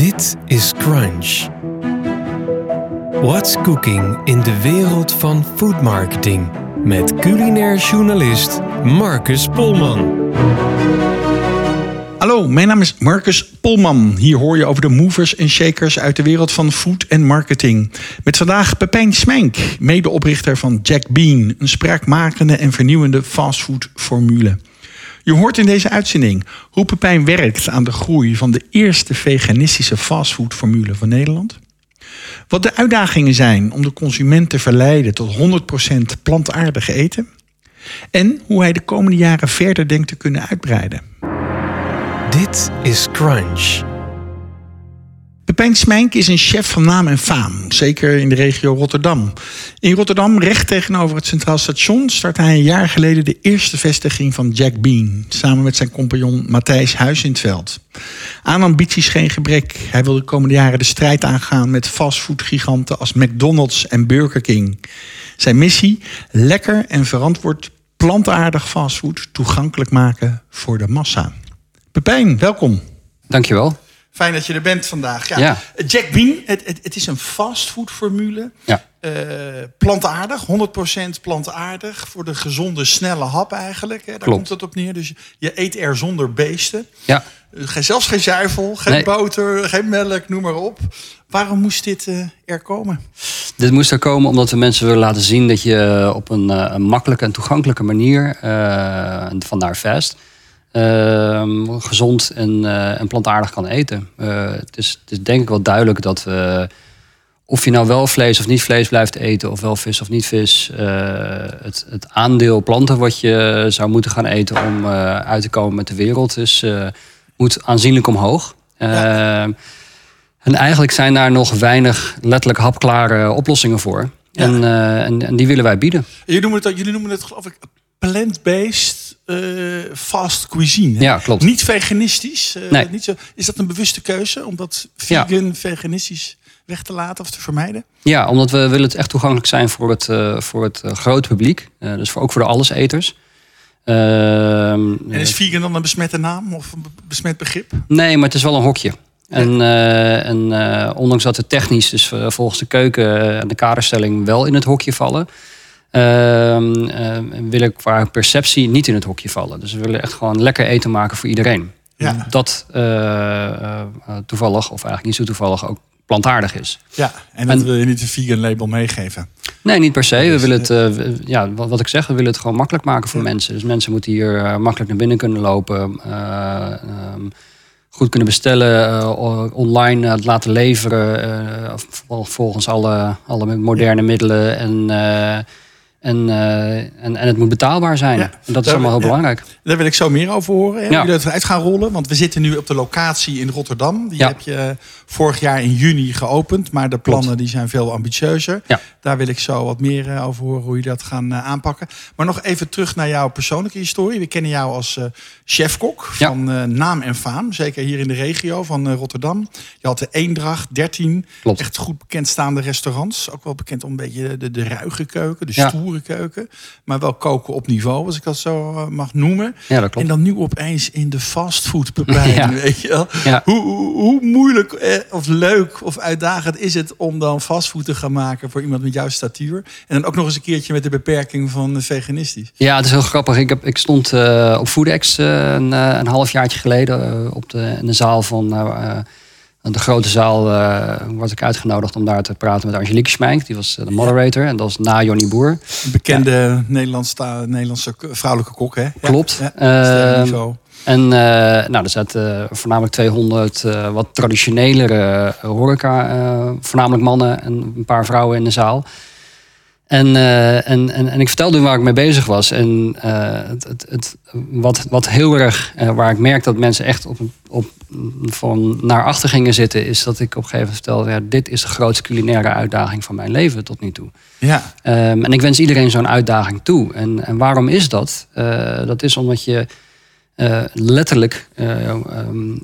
Dit is Crunch. What's cooking in de wereld van food marketing? Met culinair journalist Marcus Polman. Hallo, mijn naam is Marcus Polman. Hier hoor je over de movers en shakers uit de wereld van food en marketing. Met vandaag Pepijn Smijnk, medeoprichter van Jack Bean, een spraakmakende en vernieuwende fastfoodformule. Je hoort in deze uitzending hoe Pepijn werkt aan de groei van de eerste veganistische fastfoodformule van Nederland. Wat de uitdagingen zijn om de consument te verleiden tot 100% plantaardig eten. En hoe hij de komende jaren verder denkt te kunnen uitbreiden. Dit is Crunch. Pepijn Smijnk is een chef van naam en faam, zeker in de regio Rotterdam. In Rotterdam, recht tegenover het Centraal Station, startte hij een jaar geleden de eerste vestiging van Jack Bean, samen met zijn compagnon Matthijs Huisintveld. Aan ambities geen gebrek. Hij wil de komende jaren de strijd aangaan met fastfoodgiganten als McDonald's en Burger King. Zijn missie: lekker en verantwoord plantaardig fastfood toegankelijk maken voor de massa. Pepijn, welkom. Dankjewel. Fijn dat je er bent vandaag. Ja. Ja. Jack Bean, het, het, het is een fastfoodformule. Ja. Eh, plantaardig, 100% plantaardig. Voor de gezonde, snelle hap eigenlijk. Hè. Daar Klopt. komt het op neer. Dus je- eet er zonder beesten. Ja. Geen- zelfs geen zuivel, geen Nee. boter, geen melk, noem maar op. Waarom moest dit eh, er komen? Dit moest er komen omdat we mensen willen laten zien dat je op een, een makkelijke en toegankelijke manier, vandaar fast, gezond en, eh, en plantaardig kan eten. Eh, het, is, het is denk ik wel duidelijk dat we, of je nou wel vlees of niet vlees blijft eten, of wel vis of niet vis, eh, het, het aandeel planten wat je zou moeten gaan eten om uit te komen met de wereld is, moet aanzienlijk omhoog. Ja. Eh, En eigenlijk zijn daar nog weinig letterlijk hapklare oplossingen voor. Ja. En, en, en die willen wij bieden. Jullie noemen het, jullie noemen het geloof ik plant-based eh, fast cuisine. hè? Ja, klopt. Niet veganistisch. eh, Nee. niet zo, is dat een bewuste keuze om dat Ja. vegan, veganistisch weg te laten of te vermijden? Ja, omdat we willen het echt toegankelijk zijn voor het, eh, voor het grote publiek. Dus voor, ook voor de alleseters. Ehm, En is vegan dan een besmette naam of een be- besmet begrip? Nee, maar het is wel een hokje. En, en ondanks dat we technisch, dus volgens de keuken en de kaderstelling, wel in het hokje vallen, ehm, eh, wil ik qua perceptie niet in het hokje vallen. Dus we willen echt gewoon lekker eten maken voor iedereen. Ja. Dat eh, eh, toevallig, of eigenlijk niet zo toevallig, ook plantaardig is. Ja, en dat En- wil je niet een vegan label meegeven. Nee, niet per se. We Dus, willen het, eh, ja, wat, wat ik zeg, we willen het gewoon makkelijk maken voor Ja. mensen. Dus mensen moeten hier eh, makkelijk naar binnen kunnen lopen. eh, ehm, goed kunnen bestellen, eh, online eh, laten leveren. eh, vol- volgens alle, alle moderne middelen. En, eh, en, eh, en, en het moet betaalbaar zijn. Ja. En dat is allemaal heel ja. belangrijk. Daar wil ik zo meer over horen. Ja. Hoe jullie dat uit gaan rollen. Want we zitten nu op de locatie in Rotterdam. Die Ja. heb je eh, vorig jaar in juni geopend. Maar de plannen die zijn veel ambitieuzer. Ja. Daar wil ik zo wat meer eh, over horen hoe je dat gaan aanpakken. Maar nog even terug naar jouw persoonlijke historie. We kennen jou als chefkok Ja. van naam en faam. Zeker hier in de regio van Rotterdam. Je had de Eendracht, 13. Klopt. Echt goed bekendstaande restaurants. Ook wel bekend om een beetje de, de ruige keuken. De Ja. Keuken. Maar wel koken op niveau, als ik dat zo eh, mag noemen. Ja, dat klopt. En dan nu opeens in de fastfood Ja. weet je wel. Ja. Hoe, hoe, hoe moeilijk eh, of leuk of uitdagend is het om dan fastfood te gaan maken voor iemand met jouw statuur? En dan ook nog eens een keertje met de beperking van veganistisch. Ja, het is heel grappig. Ik, heb, ik stond eh, op Foodex een, een half jaartje geleden op de, in de zaal van de grote zaal. was ik uitgenodigd om daar te praten met Angelique Schmeink. Die was eh, de moderator en dat was na Jonny Boer. Bekende Nederlandse, Nederlandse vrouwelijke kok, hè? Klopt. Ja, Ehm. En eh, nou, er zaten voornamelijk 200 eh, wat traditionelere horeca, voornamelijk mannen en een paar vrouwen in de zaal. En, eh, en, en, en ik vertelde hun waar ik mee bezig was. En eh, het, het, het, wat, wat heel erg, eh, waar ik merk dat mensen echt op, op, van naar achter gingen zitten, is dat ik op een gegeven moment vertelde: ja, dit is de grootste culinaire uitdaging van mijn leven tot nu toe. Ja, Ehm, en ik wens iedereen zo'n uitdaging toe. En, en waarom is dat? Dat is omdat je letterlijk eh, ehm,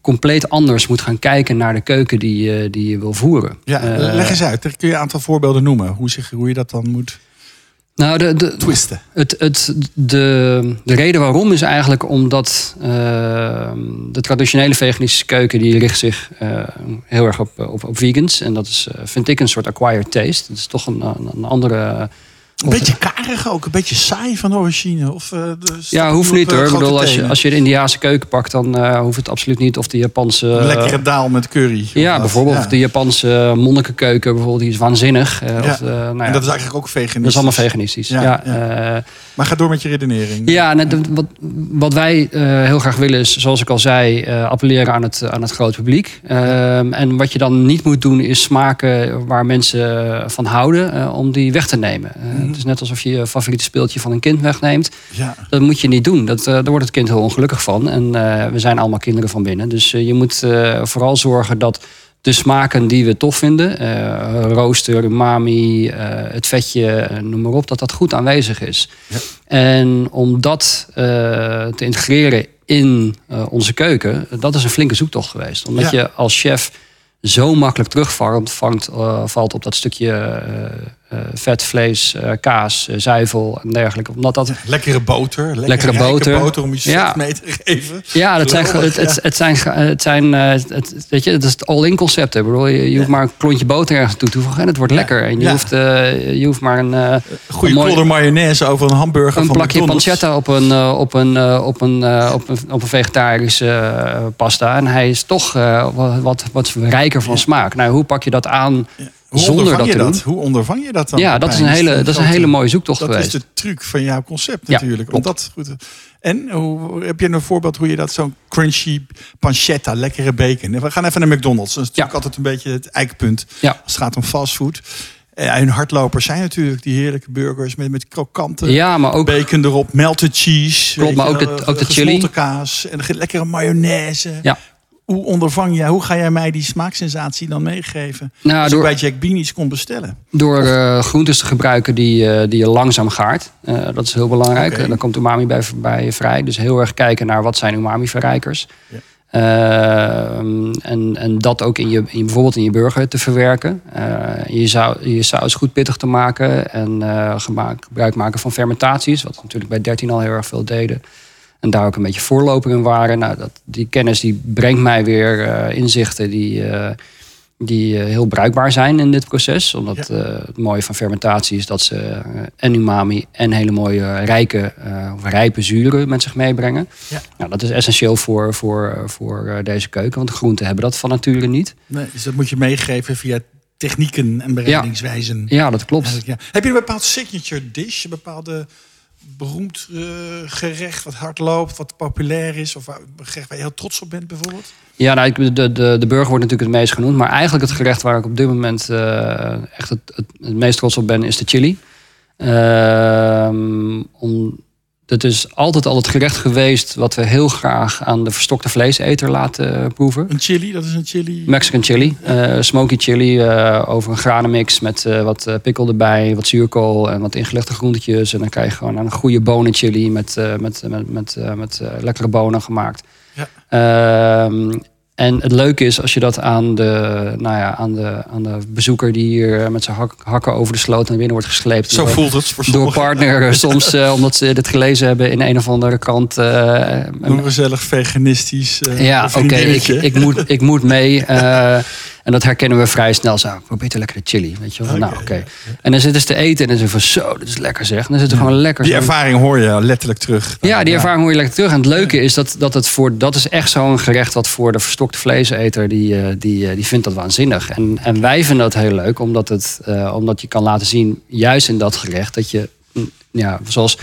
compleet anders moet gaan kijken naar de keuken die, je- die je wil voeren. ja Eh, leg eens uit. Kun je een aantal voorbeelden noemen? Hoe, zich, hoe je dat dan moet... Nou, de, de, twisten? Het, het, de, de reden waarom is eigenlijk omdat uh, de traditionele veganistische keuken die richt zich uh, heel erg op, op, op vegans. En dat is, vind ik, een soort acquired taste. Dat is toch een, een andere een beetje karig ook, een beetje saai van origine. Of, uh, ja, hoeft niet hoor. Ik bedoel, als, je, als je de Indiaanse keuken pakt, dan uh, hoeft het absoluut niet. Of de Japanse. Lekkere daal met curry. Ja, bijvoorbeeld. Ja. de Japanse monnikenkeuken, bijvoorbeeld, die is waanzinnig. Ja. of, nou ja, en dat is eigenlijk ook veganistisch. Dat is allemaal veganistisch. Ja, maar ga door met je redenering. Ja, net, wat, wat wij heel graag willen is, zoals ik al zei, appelleren aan het, aan het grote publiek. Ehm, en wat je dan niet moet doen, is smaken waar mensen van houden, om die weg te nemen. Het is net alsof je je favoriete speeltje van een kind wegneemt. Ja. Dat moet je niet doen. Dat, uh, daar wordt het kind heel ongelukkig van. En uh, we zijn allemaal kinderen van binnen. Dus uh, je moet vooral zorgen dat de smaken die we tof vinden, rooster, umami, het vetje, noem maar op, dat dat goed aanwezig is. Ja. En om dat te integreren in onze keuken, dat is een flinke zoektocht geweest. Omdat Ja. je als chef zo makkelijk terugvalt valt op dat stukje uh, vet, vlees, kaas, zuivel en dergelijke. Omdat dat... Lekkere boter. Lekkere, boter. boter om je Ja. mee te geven. Ja, dat zijn, het, het, het zijn, het zijn het, weet je, het is het all-in concept. Hè. Bedoel, je, je hoeft maar een klontje boter ergens toe te voegen en het wordt lekker. En je, hoeft, je hoeft maar een, Goede een klodder mayonaise over een hamburger een van plakje McDonald's. pancetta op een, eh, op een, eh, op een, eh, op een, op een vegetarische eh, pasta. En hij is toch eh, wat, wat, wat rijker van smaak. Nou, hoe pak je dat aan Hoe zonder ondervang dat je te dat? doen? Hoe ondervang je dat dan? Ja, dat is een hele, dat is een hele mooie zoektocht Dat geweest. is de truc van jouw concept Ja, natuurlijk. Om klopt. dat goed en hoe, heb je een voorbeeld hoe je dat zo'n crunchy pancetta, lekkere bacon. We gaan even naar McDonald's. Dat is natuurlijk Ja. altijd een beetje het eikpunt Ja. als het gaat om fastfood. En hun hardlopers zijn natuurlijk die heerlijke burgers met, met krokante Ja, maar ook bacon erop, melted cheese. Klopt, maar ook de- ook de gesmolten chili. kaas en de lekkere mayonaise. Ja. Hoe ondervang jij, hoe ga jij mij die smaaksensatie dan meegeven? Nou, als door- ik bij Jack Bean iets kon bestellen. door eh, groentes te gebruiken die, eh, die je langzaam gaart. Eh, dat is heel belangrijk. Dan komt umami bij, bij vrij. Dus heel erg kijken naar wat zijn umami-verrijkers. Ja. Ehm, en, en dat ook in je, in, bijvoorbeeld in je burger te verwerken. Je, zou, je saus goed pittig te maken. En gebruik maken van fermentaties. Wat we natuurlijk bij 13 al heel erg veel deden. En daar ook een beetje voorloper in waren. Nou, dat, die kennis die brengt mij weer eh, inzichten die, eh, die eh, heel bruikbaar zijn in dit proces. Omdat het mooie van fermentatie is dat ze en umami en hele mooie rijke of rijpe zuren met zich meebrengen. Ja. Nou, dat is essentieel voor, voor, voor deze keuken. Want de groenten hebben dat van nature niet. Nee, dus dat moet je meegeven via technieken en bereidingswijzen. Ja, dat klopt. Ja. Heb je een bepaald signature dish, een bepaalde beroemd eh, gerecht wat hard loopt, wat populair is, of waar- een gerecht waar je heel trots op bent bijvoorbeeld? Ja, nou, de, de, de burger wordt natuurlijk het meest genoemd. Maar eigenlijk het gerecht waar ik op dit moment eh, echt het, het, het meest trots op ben, is de chili. Ehm om, het is altijd al het gerecht geweest wat we heel graag aan de verstokte vleeseter laten proeven. Een chili, dat is een chili. Mexican chili, eh, smoky chili eh, over een granenmix met eh, wat pikkel erbij, wat zuurkool en wat ingelegde groentetjes. En dan krijg je gewoon een goede bonenchili met, eh, met, met, met, met eh, lekkere bonen gemaakt. Ja. En het leuke is als je dat aan de, nou ja, aan de, aan de bezoeker die hier eh, met zijn hak- hakken over de sloot naar binnen wordt gesleept. Zo door- voelt het voor door partner eh, soms, eh, omdat ze dit gelezen hebben in een of andere krant. eh, Een gezellig veganistisch eh, ja, oké, ik, ik, moet, ik moet mee. en dat herkennen we vrij snel. Zo, probeer te lekker de chili. Weet je wel? Nou, oké. En dan zitten ze te eten en dan zeggen van zo, dit is lekker zeg. En dan zitten gewoon lekker. Die ervaring hoor je letterlijk terug. ja, die ervaring hoor je lekker terug. En het leuke is dat, dat het voor. Dat is echt zo'n gerecht wat voor de verstokte vleeseter. Die, eh, die, eh, die vindt dat waanzinnig. En, en wij vinden dat heel leuk, omdat, het, eh, omdat je kan laten zien, juist in dat gerecht, dat je, mm, ja, zoals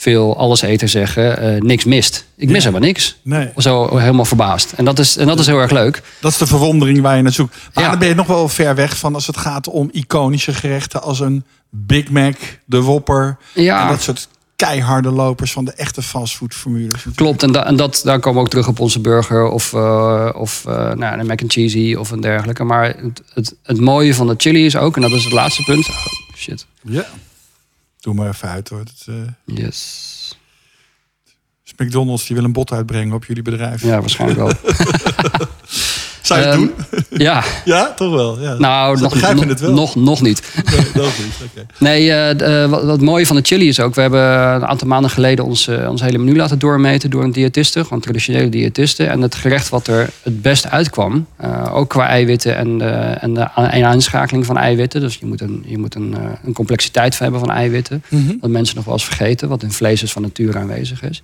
veel alleseters zeggen, eh, niks mist. Ik mis helemaal niks. Nee, Zo helemaal verbaasd. En dat is, en dat is heel erg leuk. dat is de verwondering waar je naar zoekt. Maar Ja. dan ben je nog wel ver weg van als het gaat om iconische gerechten als een Big Mac, de Whopper. Ja. En dat soort keiharde lopers van de echte fastfoodformules. Klopt, en, da- en dat, daar komen we ook terug op onze burger of, eh, of eh, nou, een mac and cheesy of een dergelijke. Maar het, het, het mooie van de chili is ook, en dat is het laatste punt. Oh, shit. Ja. Doe maar even uit hoor. Dat, eh, Yes. is McDonald's die wil een bod uitbrengen op jullie bedrijf. Ja, waarschijnlijk wel. Zou je het Ehm, doen? Ja, Ja, toch wel. Ja. nou, nog, nog, het wel. nog, nog niet. Nee, dat niet. Nee, eh, eh, wat, wat mooie van de chili is ook... we hebben een aantal maanden geleden ons, eh, ons hele menu laten doormeten... door een diëtiste, gewoon traditionele diëtiste. En het gerecht wat er het best uitkwam... ook qua eiwitten en en de a- en aanschakeling van eiwitten... dus je moet, een, je moet een, een complexiteit hebben van eiwitten... Mhm. wat mensen nog wel eens vergeten... wat in vlees is van nature aanwezig is.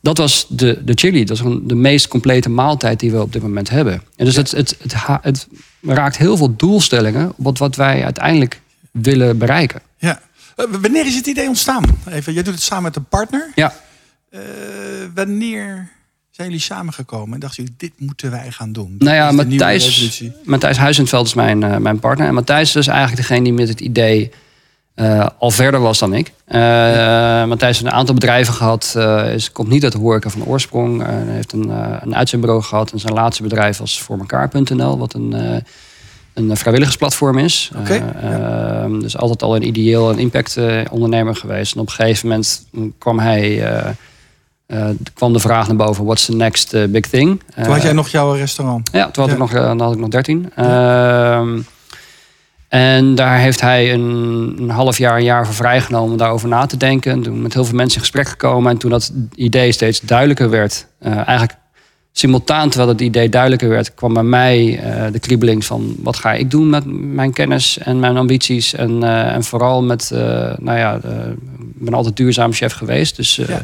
Dat was de, de chili. Dat is gewoon de meest complete maaltijd die we op dit moment hebben. En dus het, het, het, het raakt heel veel doelstellingen... op wat, wat wij uiteindelijk willen bereiken. Ja. Eh, wanneer is het idee ontstaan? Even, jij doet het samen met een partner. Ja, Eh, wanneer zijn jullie samengekomen en dachten jullie, dit moeten wij gaan doen? Nou ja, Matthijs. Matthijs Huizenveld is mijn, eh, mijn partner. En Matthijs is eigenlijk degene die met het idee eh, al verder was dan ik. Eh Matthijs heeft een aantal bedrijven gehad. eh, is, komt niet uit de horeca van oorsprong. Heeft een, een uitzendbureau gehad. En zijn laatste bedrijf was voormekaar.nl. Wat een, een vrijwilligersplatform is. Eh, ehm, dus altijd al een ideeel en impact ondernemer geweest. En op een gegeven moment kwam hij... kwam de vraag naar boven, what's the next big thing? Toen had jij nog jouw restaurant. ja, toen had, Ja. Ik, nog, dan had ik nog 13. Ehm, en daar heeft hij een, een half jaar, een jaar voor vrijgenomen om daarover na te denken. En toen met heel veel mensen in gesprek gekomen. En toen dat idee steeds duidelijker werd, eh, eigenlijk simultaan terwijl het idee duidelijker werd, kwam bij mij eh, de kriebeling van wat ga ik doen met mijn kennis en mijn ambities. En, eh, en vooral met, nou ja, ik ben altijd duurzaam chef geweest. Dus Ja.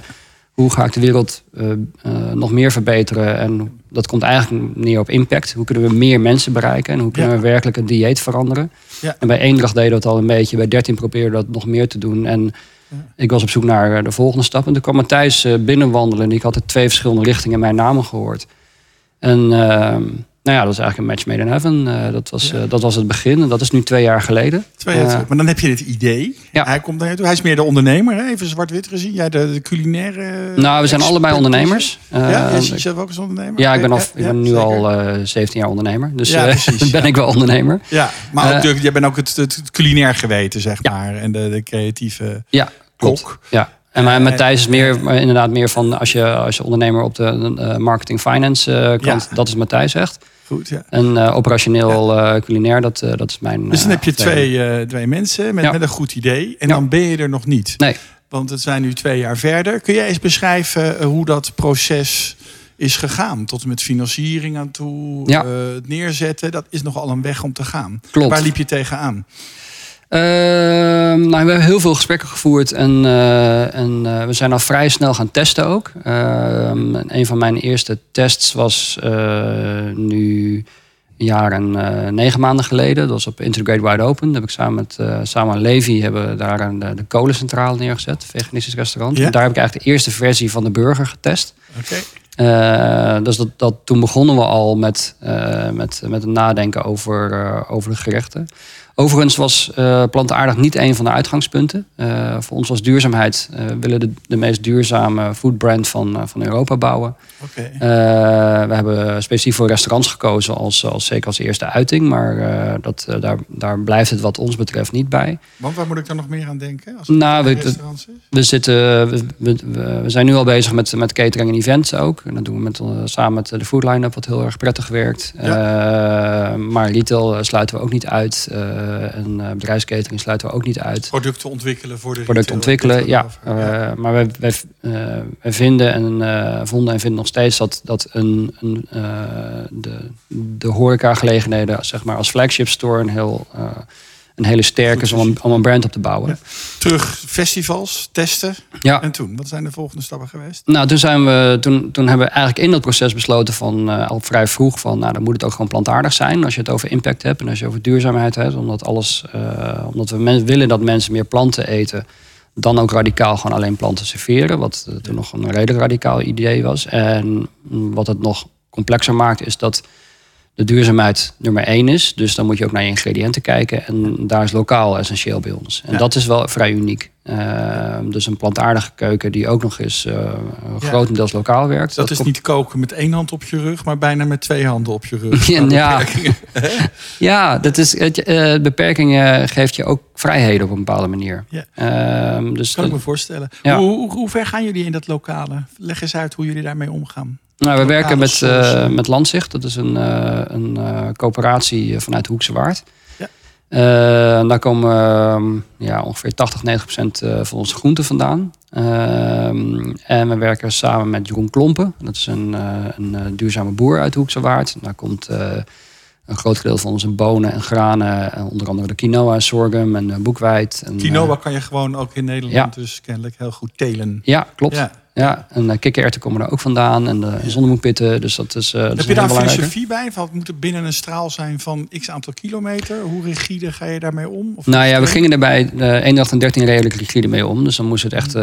hoe ga ik de wereld nog meer verbeteren? En dat komt eigenlijk neer op impact. Hoe kunnen we meer mensen bereiken? En hoe kunnen Ja. we werkelijk een dieet veranderen? Ja. En bij Eendracht deden we het al een beetje. Bij 13 probeerden we dat nog meer te doen. En ik was op zoek naar eh, de volgende stap. En toen kwam Matthijs eh, binnenwandelen. En ik had er twee verschillende richtingen mijn namen gehoord. En ehm, nou ja, dat was eigenlijk een match made in heaven. Eh, dat, was, Ja. eh, dat was het begin. En dat is nu twee jaar geleden. Twee jaar Eh. Maar dan heb je dit idee. Ja. Hij komt toe. Hij is meer de ondernemer. Hè? Even zwart-wit gezien. Jij de, de culinaire... nou, we zijn allebei ondernemers. Ja, jij ziet jezelf ook als ondernemer? Ja, ik ben, al, ik ben nu zeker. al eh 17 jaar ondernemer. Dus Ja, precies, ben ik wel ondernemer. Ja, maar ook de, jij bent ook het, het, het culinair geweten, zeg maar. En de, de creatieve Ja, klopt. kok. Ja. En Matthijs is meer, inderdaad meer van als je, als je ondernemer op de marketing finance kant, Ja. dat is Matthijs echt. Goed, ja. En eh, operationeel eh, culinair, dat, eh, dat is mijn. Dus dan heb je twee, twee mensen met, Ja. met een goed idee. En dan ben je er nog niet. Nee. Want het zijn nu twee jaar verder. Kun jij eens beschrijven hoe dat proces is gegaan? Tot en met financiering aan toe, Ja. het neerzetten. Dat is nogal een weg om te gaan. Klopt. Waar liep je tegenaan? Ehm, nou, we hebben heel veel gesprekken gevoerd en, eh, en eh, we zijn al vrij snel gaan testen ook. Ehm, en een van mijn eerste tests was eh, nu een jaar en negen maanden geleden. Dat was op Integrate Wide Open. Daar heb ik samen met uh, Samuel Levy hebben daar een, de, de kolencentrale neergezet, veganistisch restaurant. Ja. En daar heb ik eigenlijk de eerste versie van de burger getest. Oké. Uh, dus dat, dat, toen begonnen we al met, met, met het nadenken over, over de gerechten. Overigens was uh, plantaardig niet een van de uitgangspunten. Uh, voor ons was duurzaamheid. Uh, we willen de, de meest duurzame foodbrand van, van Europa bouwen. Okay. We hebben specifiek voor restaurants gekozen, als, als, zeker als eerste uiting. Maar dat, daar, daar blijft het wat ons betreft niet bij. Want waar moet ik dan nog meer aan denken? Als het nou, we, restaurants is? we, zitten, we, we, we, zijn nu al bezig met, met catering en events ook. En dat doen we met, samen met de food line-up, wat heel erg prettig werkt. Ja. maar retail sluiten we ook niet uit. En bedrijfskatering sluiten we ook niet uit. Producten ontwikkelen voor de Producten ontwikkelen, ja. ja. maar wij, wij, wij vinden en vonden en vinden nog steeds dat, dat een, een, de, de horecagelegenheden, zeg maar als flagship store, een, heel, een hele sterke is om, om een brand op te bouwen. Ja. Terug festivals, testen. Ja. En toen, wat zijn de volgende stappen geweest? Nou, toen, zijn we, toen, toen hebben we eigenlijk in dat proces besloten van uh, al vrij vroeg van, nou, dan moet het ook gewoon plantaardig zijn als je het over impact hebt en als je over duurzaamheid hebt, omdat alles, uh, omdat we men, willen dat mensen meer planten eten dan ook radicaal gewoon alleen planten serveren. Wat uh, toen nog een redelijk radicaal idee was. En wat het nog complexer maakt, is dat de duurzaamheid nummer één is. Dus dan moet je ook naar je ingrediënten kijken. En daar is lokaal essentieel bij ons. En ja. dat is wel vrij uniek. Uh, dus een plantaardige keuken die ook nog eens uh, grotendeels ja. lokaal werkt. Dat, dat is niet koken met één hand op je rug, maar bijna met twee handen op je rug. ja, ja dat is, het, uh, beperkingen geeft je ook vrijheden op een bepaalde manier. Ja. Uh, dus kan ik me voorstellen. Ja. Hoe, hoe, hoe, ver gaan jullie in dat lokale? Leg eens uit hoe jullie daarmee omgaan. Nou, we werken met, sourcen. eh, met Landzicht. Dat is een, eh, een eh, coöperatie vanuit Hoekse Waard. Ja. Eh, daar komen ehm, ja, ongeveer 80, 90 procent eh, van onze groenten vandaan. Ehm, en we werken samen met Jeroen Klompen. Dat is een, eh, een eh, duurzame boer uit Hoekse Waard. Daar komt eh, een groot gedeelte van onze bonen en granen. eh, onder andere de quinoa, sorghum en eh, boekweit. En, Quinoa eh, kan je gewoon ook in Nederland Ja. dus kennelijk heel goed telen. ja, klopt. Ja. Ja, en uh, kikkererwten komen er ook vandaan. En de zonnemoekpitten. Dus dat is, eh dat Heb is je daar filosofie bij? Van, het moet er binnen een straal zijn van x aantal kilometer. Hoe rigide ga je daarmee om? Of Nou ja, we gingen er bij de 1 en 13 redelijk rigide mee om. Dus dan moest het echt eh,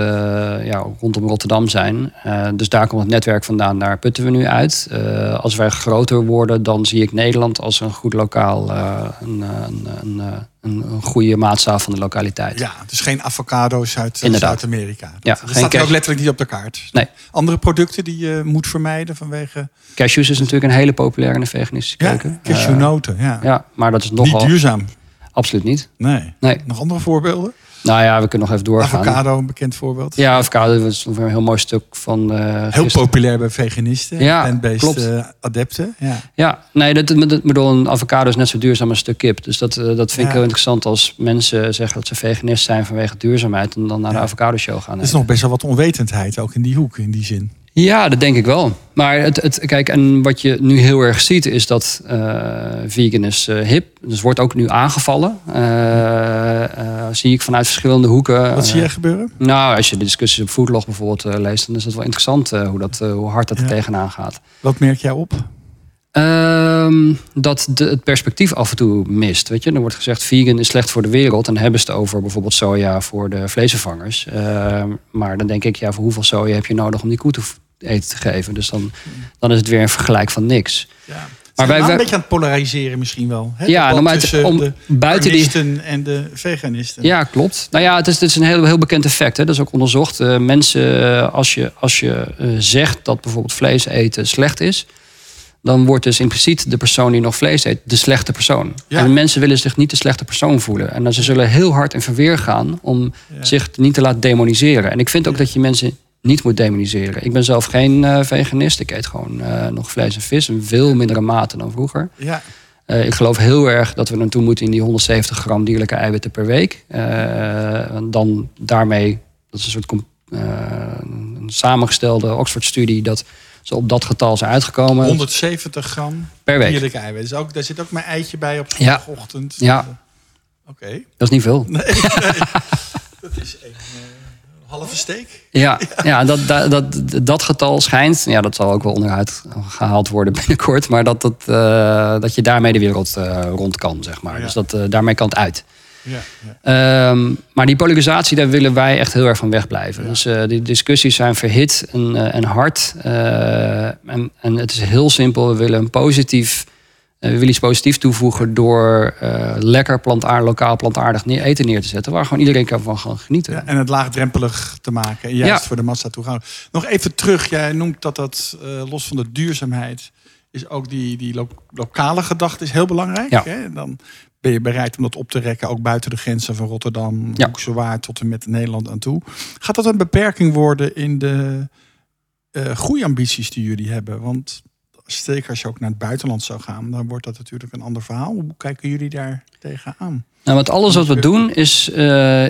ja, rondom Rotterdam zijn. Eh, dus daar komt het netwerk vandaan. Daar putten we nu uit. Eh, als wij groter worden, dan zie ik Nederland als een goed lokaal, eh, een, een, een, eh, een, een goede maatstaaf van de lokaliteit. Ja, dus geen avocado's uit eh. Zuid-Amerika. Dat, Ja, dat staat ook letterlijk niet op de kaart. Nee. Andere producten die je moet vermijden vanwege Cashews is natuurlijk een hele populaire in de veganistische ja, keuken. Eh, cashewnoten. Ja. ja, maar dat is niet nogal duurzaam. absoluut niet. Nee. Nee. Nog andere voorbeelden? Nou ja, we kunnen nog even doorgaan. Avocado, een bekend voorbeeld. Ja, avocado is een heel mooi stuk van. eh, Heel populair bij veganisten Ja, en eh, adepten. Ja. Ja, nee, dat, dat, bedoel, een avocado is net zo duurzaam als een stuk kip. Dus dat, eh, dat vind ik heel interessant als mensen zeggen dat ze veganist zijn vanwege duurzaamheid en dan naar de avocado show gaan. Er is nog best wel wat onwetendheid, ook in die hoek, in die zin. Ja, dat denk ik wel. Maar het, het, kijk, en wat je nu heel erg ziet is dat eh, vegan is eh, hip. Dus wordt ook nu aangevallen. Eh, zie ik vanuit verschillende hoeken. Wat zie jij gebeuren? Nou, als je de discussies op Foodlog bijvoorbeeld leest, dan is het wel interessant hoe, dat, hoe hard dat er tegenaan gaat. Wat merk jij op? Ehm, dat de, het perspectief af en toe mist. Weet je? Er wordt gezegd vegan is slecht voor de wereld. En dan hebben ze het over bijvoorbeeld soja voor de vleesvervangers. Ehm, maar dan denk ik, ja, voor hoeveel soja heb je nodig om die koe te eten te geven? Dus dan, dan is het weer een vergelijk van niks. Ja. Maar wij- wij, wij- een beetje aan het polariseren misschien wel. Hè? Ja, nou, om- de buiten die- en de veganisten. Ja, klopt. Nou ja, het is, het is een heel, heel bekend effect. Hè. Dat is ook onderzocht. Eh, mensen, eh, als je, als je eh, zegt dat bijvoorbeeld vlees eten slecht is... dan wordt dus impliciet de persoon die nog vlees eet de slechte persoon. Ja. En mensen willen zich niet de slechte persoon voelen. En dan ze zullen heel hard in verweer gaan om Ja. zich niet te laten demoniseren. En ik vind ook dat je mensen niet moet demoniseren. Ik ben zelf geen eh, veganist. Ik eet gewoon eh, nog vlees en vis in veel mindere mate dan vroeger. Ja. Eh, ik geloof heel erg dat we naartoe moeten in die 170 gram dierlijke eiwitten per week. Dan daarmee, dat is een soort een samengestelde Oxford-studie, dat ze op dat getal zijn uitgekomen 170 gram per week. dierlijke eiwit. Dus ook, daar zit ook mijn eitje bij op Ja. zondagochtend. Ja. Oké. Dat is niet veel. Nee, nee. dat is een eh, halve steek. Ja, ja dat, dat, dat, dat getal schijnt, ja, dat zal ook wel onderuit gehaald worden binnenkort, maar dat, dat, eh, dat je daarmee de wereld eh, rond kan, zeg maar. Ja. Dus dat, daarmee kan het uit. Ja. Ehm, maar die polarisatie, daar willen wij echt heel erg van wegblijven. Dus eh, die discussies zijn verhit en, eh, en hard. Eh, en, en het is heel simpel. We willen een positief, we willen iets positiefs toevoegen door lekker plantaardig, lokaal plantaardig neer, eten neer te zetten. Waar gewoon iedereen kan van gaan genieten. Ja, en het laagdrempelig te maken. En juist Ja. voor de massa toegankelijk. Nog even terug. Jij noemt dat dat, los van de duurzaamheid... is ook die, die lo- lokale gedachte is heel belangrijk. Ja. Hè? Dan ben je bereid om dat op te rekken... ook buiten de grenzen van Rotterdam, Ja. Tot en met Nederland aan toe. Gaat dat een beperking worden in de eh groeiambities die jullie hebben? Want zeker als je ook naar het buitenland zou gaan... dan wordt dat natuurlijk een ander verhaal. Hoe kijken jullie daar tegenaan? Nou, met alles wat we doen is eh,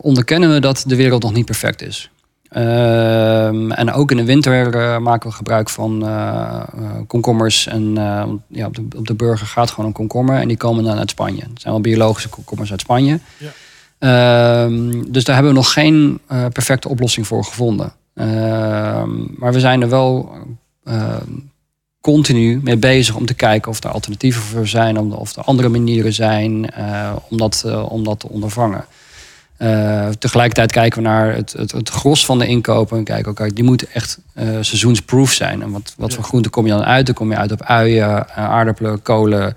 onderkennen we dat de wereld nog niet perfect is. Ehm, en ook in de winter maken we gebruik van eh, eh, komkommers. En eh, ja, op, de, op de burger gaat gewoon een komkommer. En die komen dan uit Spanje. Het zijn wel biologische komkommers uit Spanje. Ja. Ehm, dus daar hebben we nog geen perfecte oplossing voor gevonden. Ehm, maar we zijn er wel continu mee bezig om te kijken of er alternatieven voor zijn, of er andere manieren zijn om, dat, om dat te ondervangen. Eh, tegelijkertijd kijken we naar het, het, het gros van de inkopen en kijken die moeten echt eh, seizoensproof zijn. En wat, wat Ja. voor groenten kom je dan uit? Dan kom je uit op uien, eh, aardappelen, kolen,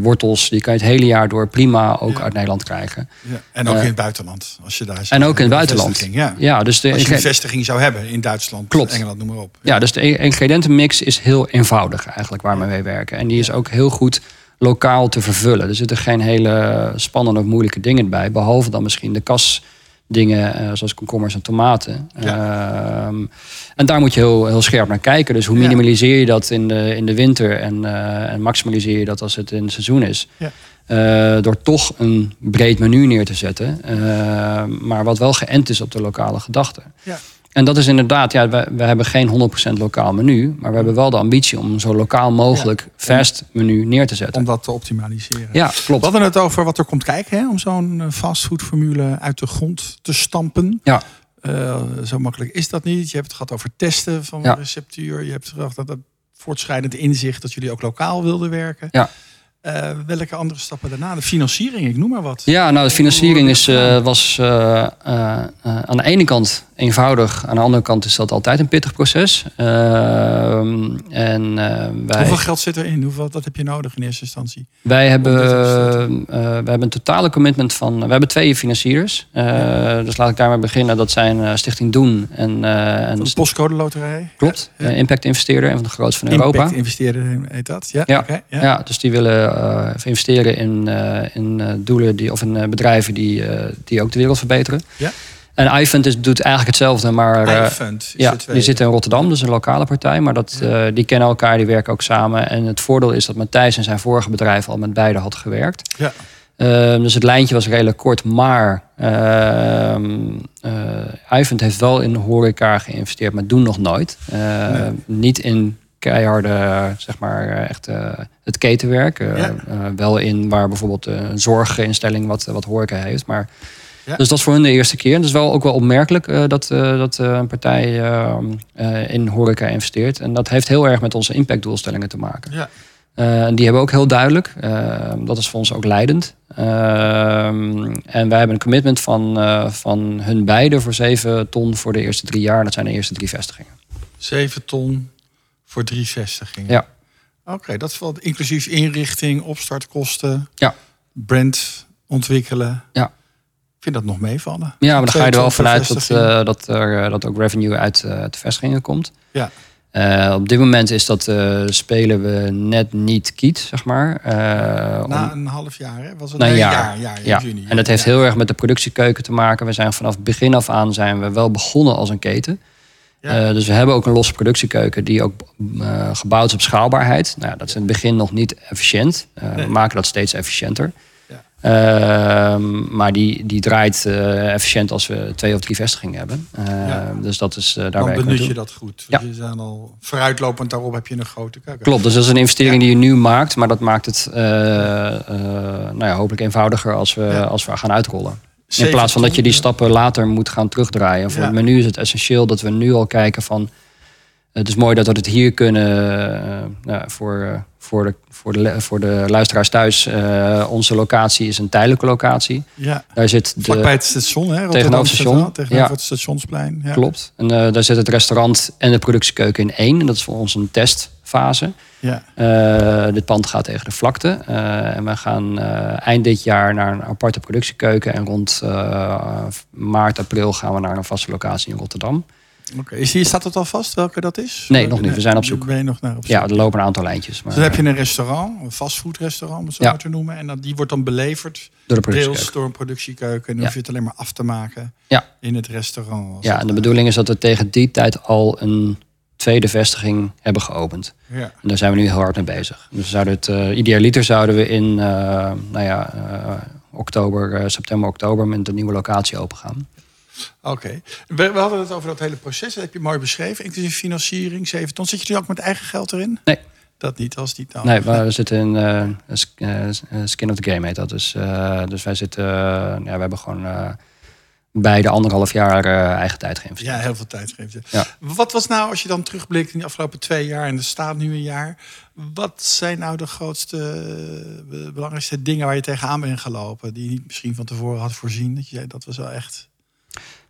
wortels. Die kan je het hele jaar door prima ook Ja. uit Nederland krijgen. Ja. En ook in het buitenland. Als je daar En ook in het buitenland. Ja. Ja, dus de, Als je een vestiging zou hebben in Duitsland, Klopt. Engeland, noem maar op. Ja, dus de ingrediëntenmix is heel eenvoudig eigenlijk waar we mee werken. En die is ook heel goed lokaal te vervullen. Er zitten geen hele spannende of moeilijke dingen bij. Behalve dan misschien de kas dingen eh, zoals komkommers en tomaten. Ja. Ehm, en daar moet je heel, heel scherp naar kijken. Dus hoe minimaliseer je dat in de, in de winter en, eh, en maximaliseer je dat als het in het seizoen is. Ja. Eh, door toch een breed menu neer te zetten, maar wat wel geënt is op de lokale gedachten. Ja. En dat is inderdaad, ja, we, we hebben geen 100% lokaal menu, maar we hebben wel de ambitie om zo lokaal mogelijk fast menu neer te zetten. Om dat te optimaliseren. Ja, We klopt. hadden het over wat er komt kijken hè, om zo'n eh, fastfoodformule uit de grond te stampen. Ja. Eh, zo makkelijk is dat niet. Je hebt het gehad over testen van Ja. de receptuur. Je hebt gedacht dat dat voortschrijdend inzicht dat jullie ook lokaal wilden werken. Ja. Eh, welke andere stappen daarna? De financiering, ik noem maar wat. Ja, nou, de financiering is, eh, was eh, aan de ene kant eenvoudig. Aan de andere kant is dat altijd een pittig proces. Ehm, en wij, Hoeveel geld zit erin? Hoeveel, wat heb je nodig in eerste instantie? wij, hebben, we hebben een totale commitment van... We hebben twee financiers. Dus laat ik daarmee beginnen. Dat zijn Stichting Doen en, en de postcode loterij? Klopt, Ja. Impact Investeerder, een van de grootste van Europa. Impact investeerder heet dat? Ja. Ja. Ja. dus die willen eh, investeren in, eh, in eh, doelen die, of in bedrijven die, die ook de wereld verbeteren. Ja. En iFund is, doet eigenlijk hetzelfde, maar iFund ja, die zitten in Rotterdam, dus een lokale partij. Maar dat, die kennen elkaar, die werken ook samen. En het voordeel is dat Matthijs in zijn vorige bedrijf al met beide had gewerkt. Ja. Ehm, dus het lijntje was redelijk kort, maar ehm eh, iFund heeft wel in horeca geïnvesteerd, maar doen nog nooit. Eh, Nee. Niet in keiharde, zeg maar, eh, echt eh, het ketenwerk. Eh, Ja. wel in waar bijvoorbeeld een zorginstelling wat, wat horeca heeft. Maar, Ja. Dus dat is voor hun de eerste keer. Het is wel ook wel opmerkelijk dat, dat een partij in horeca investeert. En dat heeft heel erg met onze impactdoelstellingen te maken. Ja. En die hebben we ook heel duidelijk. Dat is voor ons ook leidend. Ehm, en wij hebben een commitment van, van hun beiden voor 7 ton voor de eerste drie jaar. Dat zijn de eerste drie vestigingen. 7 ton voor drie vestigingen. Ja. Oké, dat is wel inclusief inrichting, opstartkosten, Ja. brand ontwikkelen. Ja. Ik vind dat nog meevallen. Ja, maar dan ga je er wel vanuit dat, eh, dat er eh, dat ook revenue uit, uit de vestigingen komt. Ja. Op dit moment is dat, spelen we net niet kiet, zeg maar. Om- Na een half jaar, hè? Was het een jaar. jaar, Ja, juni. en dat heeft heel erg met de productiekeuken te maken. We zijn vanaf begin af aan zijn we wel begonnen als een keten. Ja. Eh, dus we hebben ook een losse productiekeuken die ook eh, gebouwd is op schaalbaarheid. Nou, dat is in het begin nog niet efficiënt. Eh, Nee. We maken dat steeds efficiënter. Ja. Ehm, maar die, die draait efficiënt als we twee of drie vestigingen hebben. Eh, Ja. Dus dat is eh, daar Dan benut je dat goed. Ja. Je zijn al vooruitlopend daarop heb je een grote keuken. Klopt, dus dat is een investering die je nu maakt. Maar dat maakt het nou ja, hopelijk eenvoudiger als we, als we gaan uitrollen. In plaats van dat je die stappen later moet gaan terugdraaien. Voor het menu is het essentieel dat we nu al kijken van... Het is mooi dat we het hier kunnen eh, nou, voor, eh, voor, de, voor, de, voor de luisteraars thuis. eh, onze locatie is een tijdelijke locatie. Ja. Daar zit de, Vlakbij het station, hè? Tegenover het station. Tegenover Ja. het stationsplein. Ja. Klopt. En daar zit het restaurant en de productiekeuken in één. En dat is voor ons een testfase. Ja. Eh, dit pand gaat tegen de vlakte. Eh, en we gaan eh, eind dit jaar naar een aparte productiekeuken. En rond maart, april gaan we naar een vaste locatie in Rotterdam. Oké. Is hier, staat het al vast welke dat is? Nee, nog niet. We zijn op zoek. Ben je nog naar op zoek? Ja, er lopen een aantal lijntjes. Maar, Dus dan heb je een restaurant, een fastfoodrestaurant, om het zo Ja. maar te noemen. En dat, die wordt dan beleverd, door de deels door een productiekeuken. En dan Ja. hoef je het alleen maar af te maken Ja. in het restaurant. Ja, en de bedoeling is dat we tegen die tijd al een tweede vestiging hebben geopend. Ja. En daar zijn we nu heel hard mee bezig. Dus we zouden het, eh idealiter zouden we in eh, nou ja, eh, oktober, september, oktober met de nieuwe locatie open gaan. Oké. We, we hadden het over dat hele proces. Dat heb je mooi beschreven. Inclusief financiering, 7 ton. Zit je nu ook met eigen geld erin? Nee. Dat niet, als niet nou. Nee, we zitten in sk- skin of the game heet dat. Dus, dus wij zitten, ja, we hebben gewoon eh beide anderhalf jaar eh, eigen tijd geïnvesteerd. Ja, heel veel tijd geeft. Ja. Wat was nou, als je dan terugblikt in de afgelopen twee jaar en er staat nu een jaar, wat zijn nou de grootste, eh, belangrijkste dingen waar je tegenaan bent gelopen, die je niet misschien van tevoren had voorzien? Dat je dat was wel echt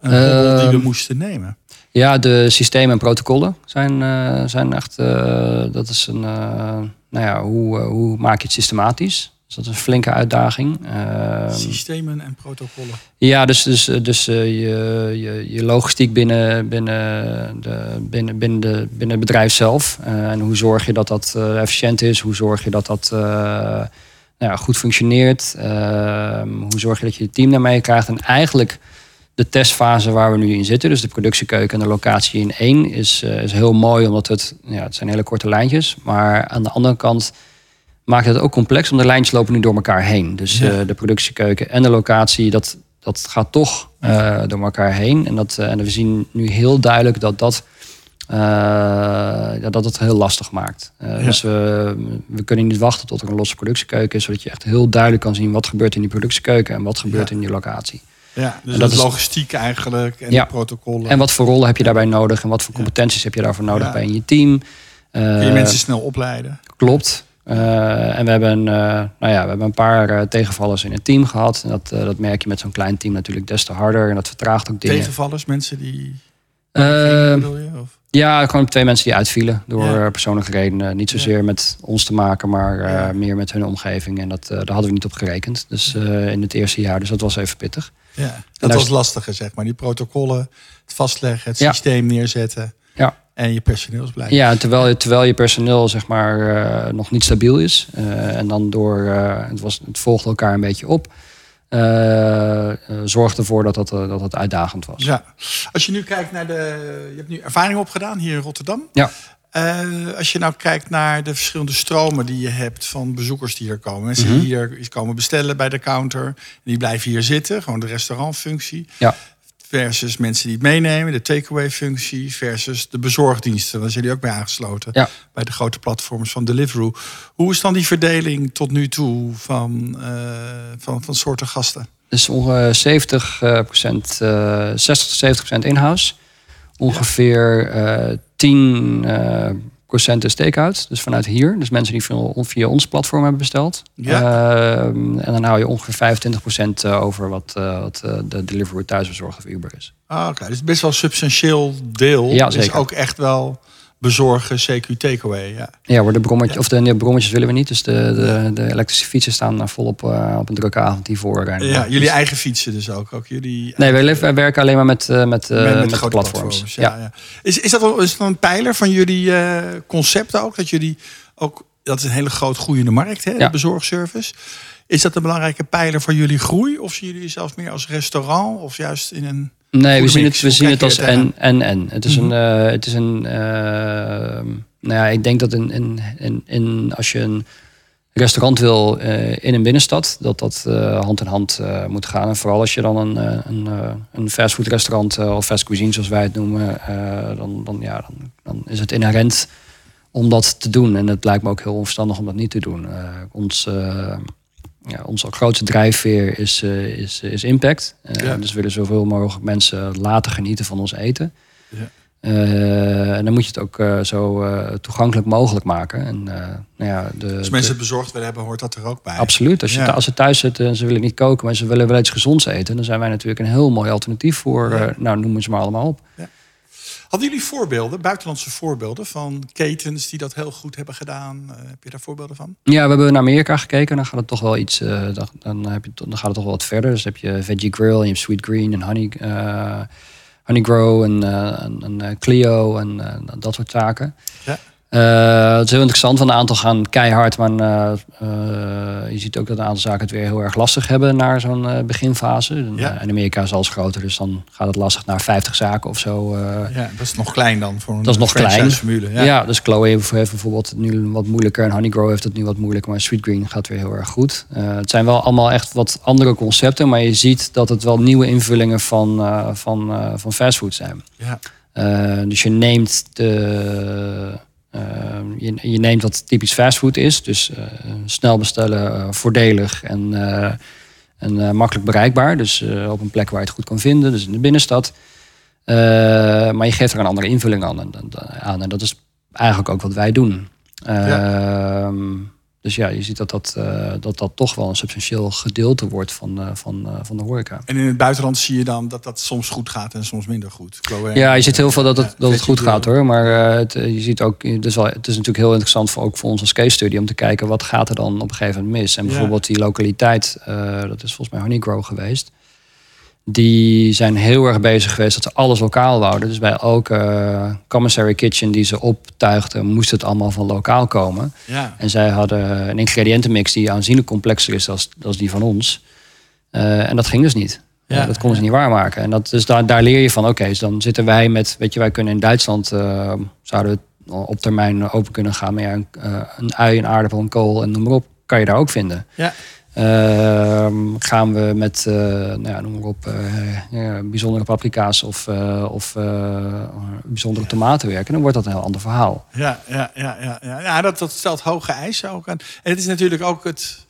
een hobbel die we Ehm, moesten nemen. Ja, de systemen en protocollen zijn, eh, zijn echt. dat is een. nou ja, hoe, hoe maak je het systematisch? Dus dat is een flinke uitdaging. Ehm, Systemen en protocollen. ja, dus, dus, dus eh, je, je, je logistiek binnen, binnen, de, binnen, binnen, de, binnen het bedrijf zelf. Eh, en hoe zorg je dat dat eh, efficiënt is? Hoe zorg je dat dat nou ja, goed functioneert? Ehm, hoe zorg je dat je je team daarmee krijgt? En eigenlijk de testfase waar we nu in zitten, dus de productiekeuken en de locatie in één, is, is heel mooi, omdat het, ja, het zijn hele korte lijntjes. Maar aan de andere kant maakt het ook complex, omdat de lijntjes lopen nu door elkaar heen. Dus Ja. eh, de productiekeuken en de locatie, dat, dat gaat toch eh, door elkaar heen. En, dat, eh, en we zien nu heel duidelijk dat dat, ja, dat het heel lastig maakt. Ja. Dus we, we kunnen niet wachten tot er een losse productiekeuken is, zodat je echt heel duidelijk kan zien wat gebeurt in die productiekeuken en wat gebeurt Ja. in die locatie. Ja, dus En dat dat is is- logistiek eigenlijk en de protocollen. En wat voor rollen heb je daarbij nodig en wat voor competenties heb je daarvoor nodig bij in je team? Kun je mensen snel opleiden. Klopt. Eh, en we hebben, eh, nou ja, we hebben een paar eh, tegenvallers in het team gehad. En dat, dat merk je met zo'n klein team natuurlijk des te harder. En dat vertraagt ook dingen. Tegenvallers, mensen die... Je? Of? ja, gewoon twee mensen die uitvielen door Ja. persoonlijke redenen. Niet zozeer met ons te maken, maar Ja. meer met hun omgeving. En dat, daar hadden we niet op gerekend. Dus in het eerste jaar. Dus dat was even pittig. Ja, dat was lastiger, zeg maar. Die protocollen, het vastleggen, het systeem neerzetten. En je personeelsbeleid. Ja, terwijl, je- terwijl je personeel zeg maar eh, nog niet stabiel is. Eh, en dan door, eh, het, was, het volgde elkaar een beetje op. zorgde ervoor dat dat, dat het uitdagend was. Ja. Als je nu kijkt naar de... Je hebt nu ervaring opgedaan hier in Rotterdam. Ja. Als je nou kijkt naar de verschillende stromen die je hebt van bezoekers die hier komen. Mensen Mhm. die hier komen bestellen bij de counter. Die blijven hier zitten, gewoon de restaurantfunctie. Ja. Versus mensen die het meenemen, de takeaway functie. Versus de bezorgdiensten, daar zijn jullie ook bij aangesloten. Ja. Bij de grote platforms van Deliveroo. Hoe is dan die verdeling tot nu toe van, eh, van, van soorten gasten? Dus ongeveer 70 eh, procent, eh, 60 tot 70 procent in-house. Ongeveer eh 10 eh, procent is take-out. Dus vanuit hier. Dus mensen die via, via ons platform hebben besteld. Ja. Ehm, en dan hou je ongeveer 25 procent over wat, eh, wat eh, de delivery thuisbezorgd of Uber is. Ah, Oké, dus best wel een substantieel deel. Ja, is zeker. ook echt wel bezorgen, CQ takeaway. Ja. Ja, hoor, de brommetjes, of de nee, brommetjes willen we niet. Dus de, de, de elektrische fietsen staan eh, volop eh, op een drukke avond hiervoor. En, ja, eh, jullie eigen fietsen dus ook. ook jullie Nee, wij, wij werken alleen maar met, eh, met, eh, met, met met de grote platforms. platforms. Ja, ja. Is, is, dat wel, is dat een pijler van jullie eh concept ook? Dat jullie ook, dat is een hele groot groeiende markt, hè, de Ja. bezorgservice. Is dat een belangrijke pijler voor jullie groei? Of zien jullie jezelf meer als restaurant? Of juist in een... Nee, we zien mix. het, we Hoe zien het als en, en, en. Het is Mhm. een, eh, het is een eh, nou ja, ik denk dat in, in, in, in, als je een restaurant wil eh, in een binnenstad, dat dat eh, hand in hand moet gaan. En vooral als je dan een, een, een fastfood restaurant of fast cuisine, zoals wij het noemen, dan, dan, ja, dan, dan is het inherent om dat te doen. En het lijkt me ook heel onverstandig om dat niet te doen. Ons, ja, onze grootste drijfveer is, eh, is, is impact. Eh, Ja. Dus we willen zoveel mogelijk mensen laten genieten van ons eten. Ja. Eh, en dan moet je het ook zo toegankelijk mogelijk maken. En, nou ja, de, Als mensen het bezorgd willen hebben, hoort dat er ook bij. Absoluut. Als, je, Ja. als ze thuis zitten en ze willen niet koken, maar ze willen wel iets gezonds eten, dan zijn wij natuurlijk een heel mooi alternatief voor. Ja. nou, noemen ze maar allemaal op. Hadden jullie voorbeelden, buitenlandse voorbeelden van ketens die dat heel goed hebben gedaan? Eh, heb je daar voorbeelden van? Ja, we hebben naar Amerika gekeken. Dan gaat het toch wel iets. eh, dan, dan, heb je, dan gaat het toch wel wat verder. Dus heb je Veggie Grill, en je hebt Sweet Green en Honey, eh honey Grow en, en, en, Clio en dat soort zaken. Ja. Eh, het is heel interessant, want een aantal gaan keihard, maar eh, eh, je ziet ook dat een aantal zaken het weer heel erg lastig hebben naar zo'n beginfase. En, Ja. in Amerika is alles groter, dus dan gaat het lastig naar 50 zaken of zo. Ja, dat is nog klein dan voor een Dat is nog klein. franchise-formule. Ja. Ja. dus Chloe heeft heeft bijvoorbeeld nu wat moeilijker. En Honeygrow heeft het nu wat moeilijker. Maar Sweet Green gaat weer heel erg goed. Het zijn wel allemaal echt wat andere concepten. Maar je ziet dat het wel nieuwe invullingen van, van, van fastfood zijn. Ja. Dus je neemt, de, je, je neemt wat typisch fastfood is. Dus eh, snel bestellen, eh, voordelig en, eh, en makkelijk bereikbaar. Dus op een plek waar je het goed kan vinden. Dus in de binnenstad. Maar je geeft er een andere invulling aan. En, en- aan, en dat is eigenlijk ook wat wij doen. Ehm, Dus ja, je ziet dat dat, eh, dat dat toch wel een substantieel gedeelte wordt van, eh, van, eh, van de horeca. En in het buitenland zie je dan dat dat soms goed gaat en soms minder goed. Chloe, Ja, je ziet heel veel dat het, dat het goed gaat hoor. Maar het, je ziet ook, is, wel, het is natuurlijk heel interessant voor, ook voor ons als case study om te kijken wat gaat er dan op een gegeven moment mis. En bijvoorbeeld die lokaliteit, dat is volgens mij Honeygrow geweest. Die zijn heel erg bezig geweest dat ze alles lokaal wouden. Dus bij elke eh, commissary kitchen die ze optuigden, moest het allemaal van lokaal komen. Ja, En zij hadden een ingrediëntenmix die aanzienlijk complexer is dan, dan die van ons. Eh, en dat ging dus niet. Ja, Ja, dat konden ze niet waarmaken. En dat, dus daar, daar leer je van, oké, dus dan zitten wij met, weet je, wij kunnen in Duitsland, eh, zouden we op termijn open kunnen gaan. Maar ja, een, eh, een ui, een aardappel, een kool en noem maar op, kan je daar ook vinden. Ja. Ehm, gaan we met, eh, nou ja, noem maar op, eh, ja, bijzondere paprika's of, eh, of eh, bijzondere tomaten werken, dan wordt dat een heel ander verhaal. Ja, ja, ja, ja, ja. ja dat, dat stelt hoge eisen ook aan. En het is natuurlijk ook het,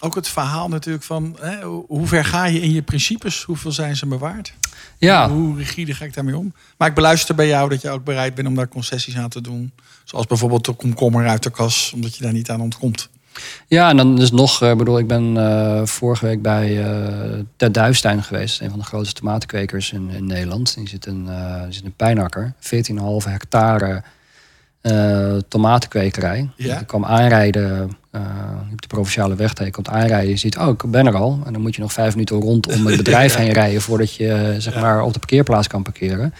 ook het verhaal natuurlijk van hè, hoe- hoe ver ga je in je principes? Hoeveel zijn ze me waard? Ja, Hoe rigide ga ik daarmee om? Maar ik beluister bij jou dat je ook bereid bent om daar concessies aan te doen. Zoals bijvoorbeeld de komkommer uit de kas, omdat je daar niet aan ontkomt. Ja, en dan is nog, ik bedoel, ik ben eh, vorige week bij eh Ted Duistuin geweest, een van de grootste tomatenkwekers in, in Nederland. Die zit in, eh die zit in Pijnakker, 14,5 hectare eh, tomatenkwekerij. Ja. Ik kwam aanrijden eh, op de provinciale weg, je komt aanrijden, je ziet, oh, ik ben er al. En dan moet je nog vijf minuten rondom het bedrijf heen rijden voordat je eh, zeg maar op de parkeerplaats kan parkeren.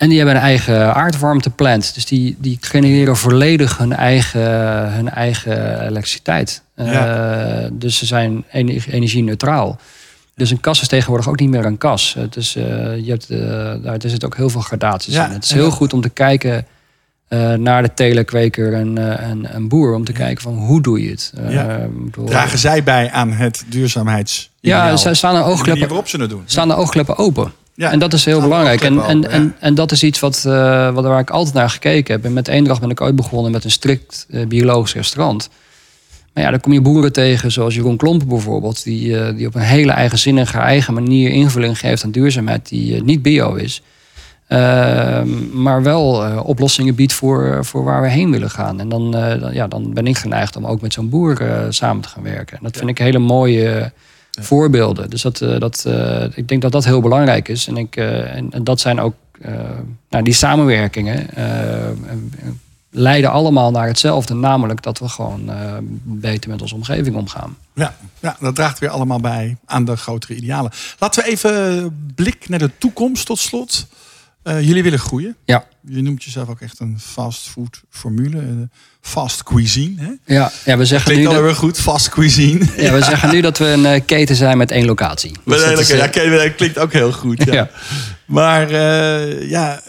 En die hebben een eigen aardwarmteplant. Dus die, die genereren volledig hun eigen, hun eigen elektriciteit. Ja. Eh, dus ze zijn ener- energie-neutraal. Dus een kas is tegenwoordig ook niet meer een kas. Het is, eh, je hebt, eh, daar er zitten ook heel veel gradaties Ja, in. Het is heel goed om te kijken naar de telekweker en, en, en boer. Om te kijken van hoe doe je het. Bedoel, Dragen zij bij aan het duurzaamheids? ja, ze staan de oogkleppen, ze het doen. staan de oogkleppen open. Ja. En dat is heel belangrijk. En, en, en, en dat is iets wat, eh, wat, waar ik altijd naar gekeken heb. En met Eendracht ben ik ooit begonnen met een strikt eh, biologisch restaurant. Maar ja, dan kom je boeren tegen, zoals Jeroen Klompen bijvoorbeeld... die, eh, die op een hele eigenzinnige, eigen manier invulling geeft aan duurzaamheid... die niet bio is. Ehm, maar wel oplossingen biedt voor, voor waar we heen willen gaan. En dan, dan, ja, dan ben ik geneigd om ook met zo'n boer samen te gaan werken. En dat vind ik hele mooie voorbeelden. Dus dat, eh, dat, eh, ik denk dat dat heel belangrijk is. En, ik, eh, en, en dat zijn ook nou, die samenwerkingen. leiden allemaal naar hetzelfde. Namelijk dat we gewoon beter met onze omgeving omgaan. Ja, ja, dat draagt weer allemaal bij aan de grotere idealen. Laten we even blik naar de toekomst tot slot. Eh, jullie willen groeien. Ja. Je noemt jezelf ook echt een fastfood formule. eh, fast cuisine. Hè? Ja, ja, we, zeggen nu Klinkt dat, alweer goed, fast cuisine. ja, we zeggen nu dat we een eh, keten zijn met één locatie. Maar Dus eh, ja, klinkt ook heel goed. Ja. Ja. Maar ja,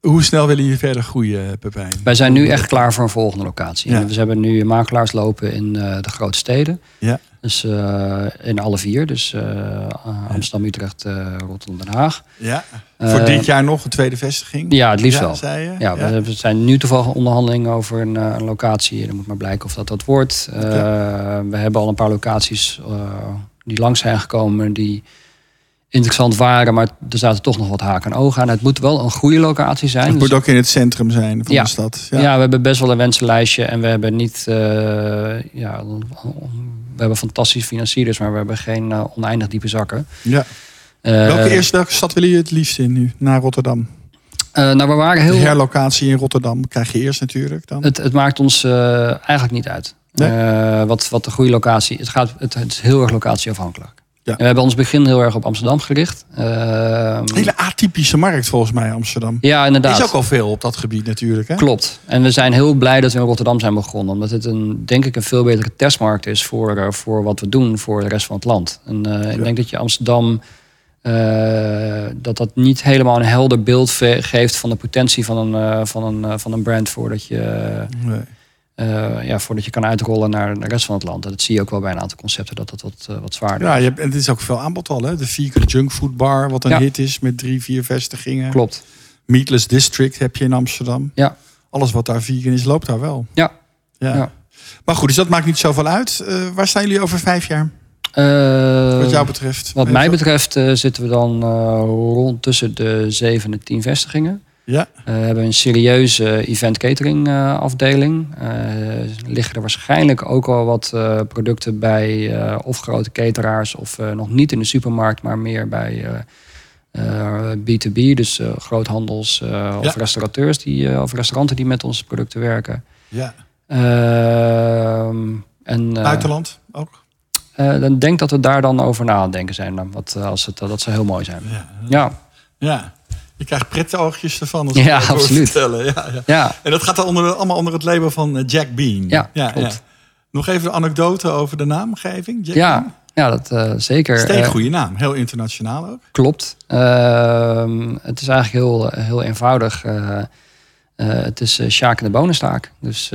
hoe snel willen jullie verder groeien, Pepijn? Wij zijn nu echt klaar voor een volgende locatie. Ja. We hebben nu makelaars lopen in eh, de grote steden. Ja. Dus eh, in alle vier. Dus eh, Amsterdam, Utrecht, Rotterdam, Den Haag. Ja. Voor dit jaar nog een tweede vestiging? Ja, het liefst wel. Zei je? Ja, we we zijn nu toevallig in onderhandelingen over een, een locatie. Er moet maar blijken of dat dat wordt. We hebben al een paar locaties die langs zijn gekomen die interessant waren, maar er zaten toch nog wat haken en ogen aan. Het moet wel een goede locatie zijn. Het Dus- moet ook in het centrum zijn van Ja. de stad. ja. we hebben best wel een wensenlijstje en we hebben niet, eh, ja, we hebben fantastische financiers, maar we hebben geen eh, oneindig diepe zakken. ja. Eh, Welke, eerst, welke stad willen jullie het liefst in nu? Naar Rotterdam. nou, we waren De heel. herlocatie in Rotterdam krijg je eerst natuurlijk dan. Het, het maakt ons eigenlijk niet uit. Nee? Wat, wat de goede locatie het, gaat, het, het is heel erg locatieafhankelijk. En we hebben ons begin heel erg op Amsterdam gericht. Eh, Hele atypische markt volgens mij, Amsterdam. ja, Er inderdaad. is ook al veel op dat gebied natuurlijk. Hè? Klopt. En we zijn heel blij dat we in Rotterdam zijn begonnen. Omdat het een, denk ik een veel betere testmarkt is voor, eh, voor wat we doen voor de rest van het land. En eh, ik denk dat je Amsterdam. eh, dat dat niet helemaal een helder beeld geeft van de potentie van een, van een, van een brand voordat je, Nee. Eh, ja, voordat je kan uitrollen naar de rest van het land. En dat zie je ook wel bij een aantal concepten dat dat wat, eh, wat zwaarder Ja, is. je hebt, en het is ook veel aanbod al. Hè? De vegan junkfood bar, wat een Ja. hit is met drie, vier vestigingen. Klopt. Meatless District heb je in Amsterdam. Ja. Alles wat daar vegan is, loopt daar wel. Ja. ja. Ja. Maar goed, dus dat maakt niet zoveel uit. Eh, waar staan jullie over vijf jaar, wat jou betreft? Wat mij betreft zitten we dan rond tussen de zeven en tien vestigingen. Ja, Eh, we hebben een serieuze event catering eh, afdeling. Eh, liggen er waarschijnlijk ook al wat producten bij of grote cateraars of nog niet in de supermarkt, maar meer bij eh, eh, B2B, dus groothandels of restaurateurs die, of restauranten die met onze producten werken. ja. Ehm, en, buitenland ook. dan denk dat we daar dan over na aan het denken zijn. dan, Wat, als het, dat zou heel mooi zijn. Ja. Ja, ja. Je krijgt prettoogjes ervan. Als Ja, absoluut. vertellen. Ja, ja. ja, En dat gaat dan onder, allemaal onder het label van eh, Jack Bean. Ja, klopt. Nog even de anekdote over de naamgeving. Jack ja. Bean? Ja, dat uh, zeker. Steek, goede naam. Heel internationaal ook. Klopt. Ehm, het is eigenlijk heel, heel eenvoudig. het is Sjaak en de bonenstaak. Dus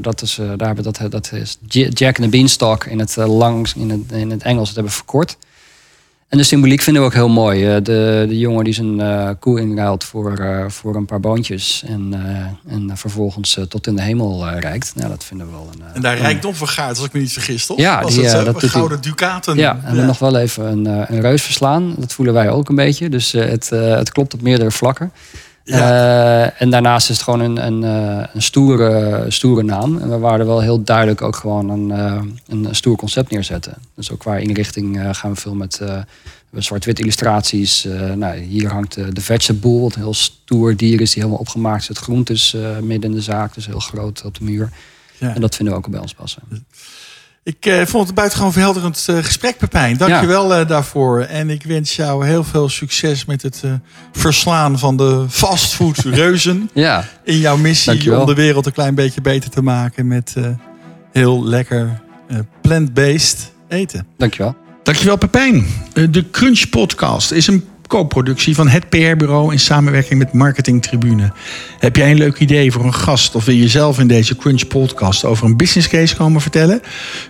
dat is, daar hebben dat, dat is Jack and the Beanstalk in het, langs, in, het, in het Engels. Dat hebben we verkort. En de symboliek vinden we ook heel mooi. Eh, de, de jongen die zijn uh, koe inruilt voor, uh, voor een paar boontjes. En, uh, en vervolgens tot in de hemel reikt. Nou, dat vinden we wel een. en daar rijkdom vergaat, als ik me niet vergis, toch? Ja, die, het, dat doet gouden ducaten. Ja, en ja. nog wel even een, een reus verslaan. Dat voelen wij ook een beetje. Dus het, het klopt op meerdere vlakken. Ja. en daarnaast is het gewoon een, een, een stoere, stoere naam. En we waren wel heel duidelijk ook gewoon een, een stoer concept neerzetten. Dus ook qua inrichting gaan we veel met zwart-wit illustraties. nou, hier hangt de vegetable, wat een heel stoer dier is die helemaal opgemaakt is. Het groentes midden in de zaak, dus heel groot op de muur. Ja. En dat vinden we ook bij ons passen. Ik uh, vond het een buitengewoon verhelderend uh, gesprek, Pepijn. Dank je wel uh, daarvoor. En ik wens jou heel veel succes met het verslaan van de fastfood reuzen. ja. In jouw missie om de wereld een klein beetje beter te maken met heel lekker plant-based eten. Dankjewel. Dankjewel Pepijn. De Crunch Podcast is een co-productie van het PR-bureau in samenwerking met Marketing Tribune. Heb jij een leuk idee voor een gast of wil je zelf in deze Crunch podcast over een business case komen vertellen?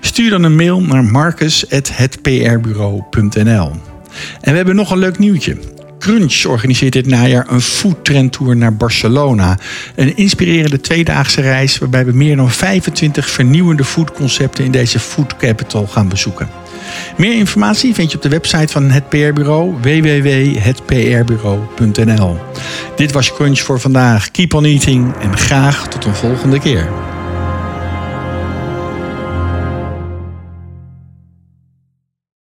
Stuur dan een mail naar marcus@hetprbureau.nl. En we hebben nog een leuk nieuwtje. Crunch organiseert dit najaar een food tour naar Barcelona. Een inspirerende tweedaagse reis waarbij we meer dan 25 vernieuwende foodconcepten in deze food capital gaan bezoeken. Meer informatie vind je op de website van het PR-bureau www.hetprbureau.nl. Dit was Crunch voor vandaag. Keep on eating en graag tot een volgende keer.